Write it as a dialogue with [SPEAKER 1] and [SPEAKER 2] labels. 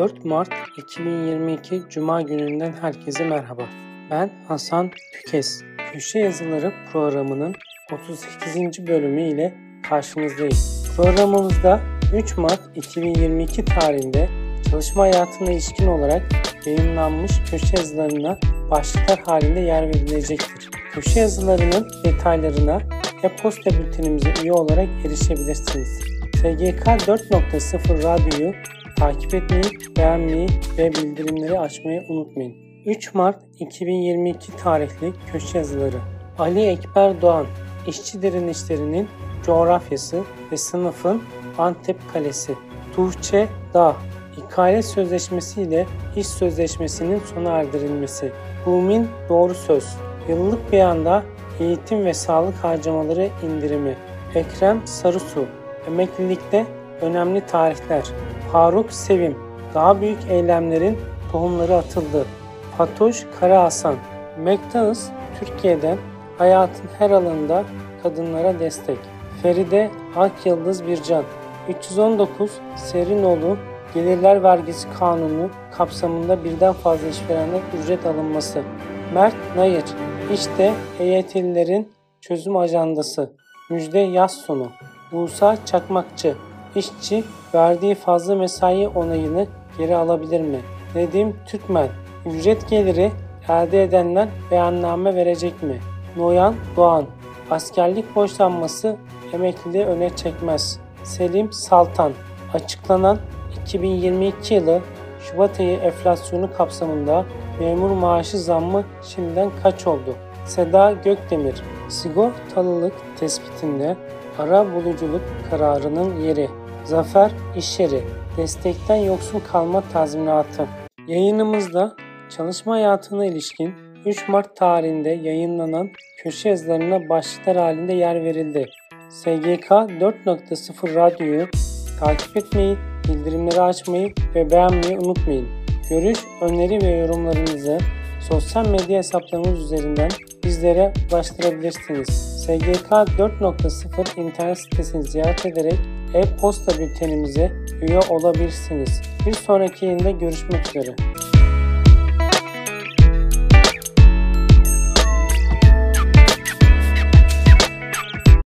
[SPEAKER 1] 4 Mart 2022 Cuma gününden herkese merhaba. Ben Hasan Tükes. Köşe Yazıları programının 38. bölümü ile karşınızdayım. Programımızda 3 Mart 2022 tarihinde çalışma hayatına ilişkin olarak yayınlanmış köşe yazılarına başlıklar halinde yer verilecektir. Köşe yazılarının detaylarına e-posta bültenimize üye olarak erişebilirsiniz. SGK 4.0 Radyo'yu takip etmeyi, beğenmeyi ve bildirimleri açmayı unutmayın. 3 Mart 2022 tarihli köşe yazıları. Ali Ekber Doğan İşçi direnişlerinin coğrafyası ve sınıfın Antep Kalesi. Tuğçe Dağ İkale Sözleşmesi ile iş sözleşmesinin sona erdirilmesi. Bumin Doğru Söz Yıllık beyanda eğitim ve sağlık harcamaları indirimi. Ekrem Sarısu Emeklilikte önemli tarihler Faruk Sevim Daha büyük eylemlerin tohumları atıldı. Fatoş Kara Hasan McDonald's Türkiye'den hayatın her alanında kadınlara destek. Feride Akyıldız Bircan 319 Serinoğlu Gelirler Vergisi Kanunu kapsamında birden fazla işverenden ücret alınması. Mert Nayır İşte EYT'lilerin çözüm ajandası. Müjde yaz sonu. Musa Çakmakçı İşçi verdiği fazla mesai onayını geri alabilir mi? Nedim Türkmen Ücret geliri elde edenler beyanname verecek mi? Noyan Doğan Askerlik borçlanması emekliliği öne çekmez. Selim Saltan Açıklanan 2022 yılı Şubat ayı enflasyonu kapsamında memur maaşı zammı şimdiden kaç oldu? Seda Gökdemir Sigortalılık tespitinde ara buluculuk kararının yeri Zafer İşyeri Destekten yoksun kalma tazminatı Yayınımızda çalışma hayatına ilişkin 3 Mart tarihinde yayınlanan köşe yazılarına başlıklar halinde yer verildi. SGK 4.0 Radyo'yu takip etmeyi, bildirimleri açmayı ve beğenmeyi unutmayın. Görüş, öneri ve yorumlarınızı sosyal medya hesaplarımız üzerinden bizlere ulaştırabilirsiniz. SGK 4.0 internet sitesini ziyaret ederek e-posta bültenimize üye olabilirsiniz. Bir sonraki yayında görüşmek üzere.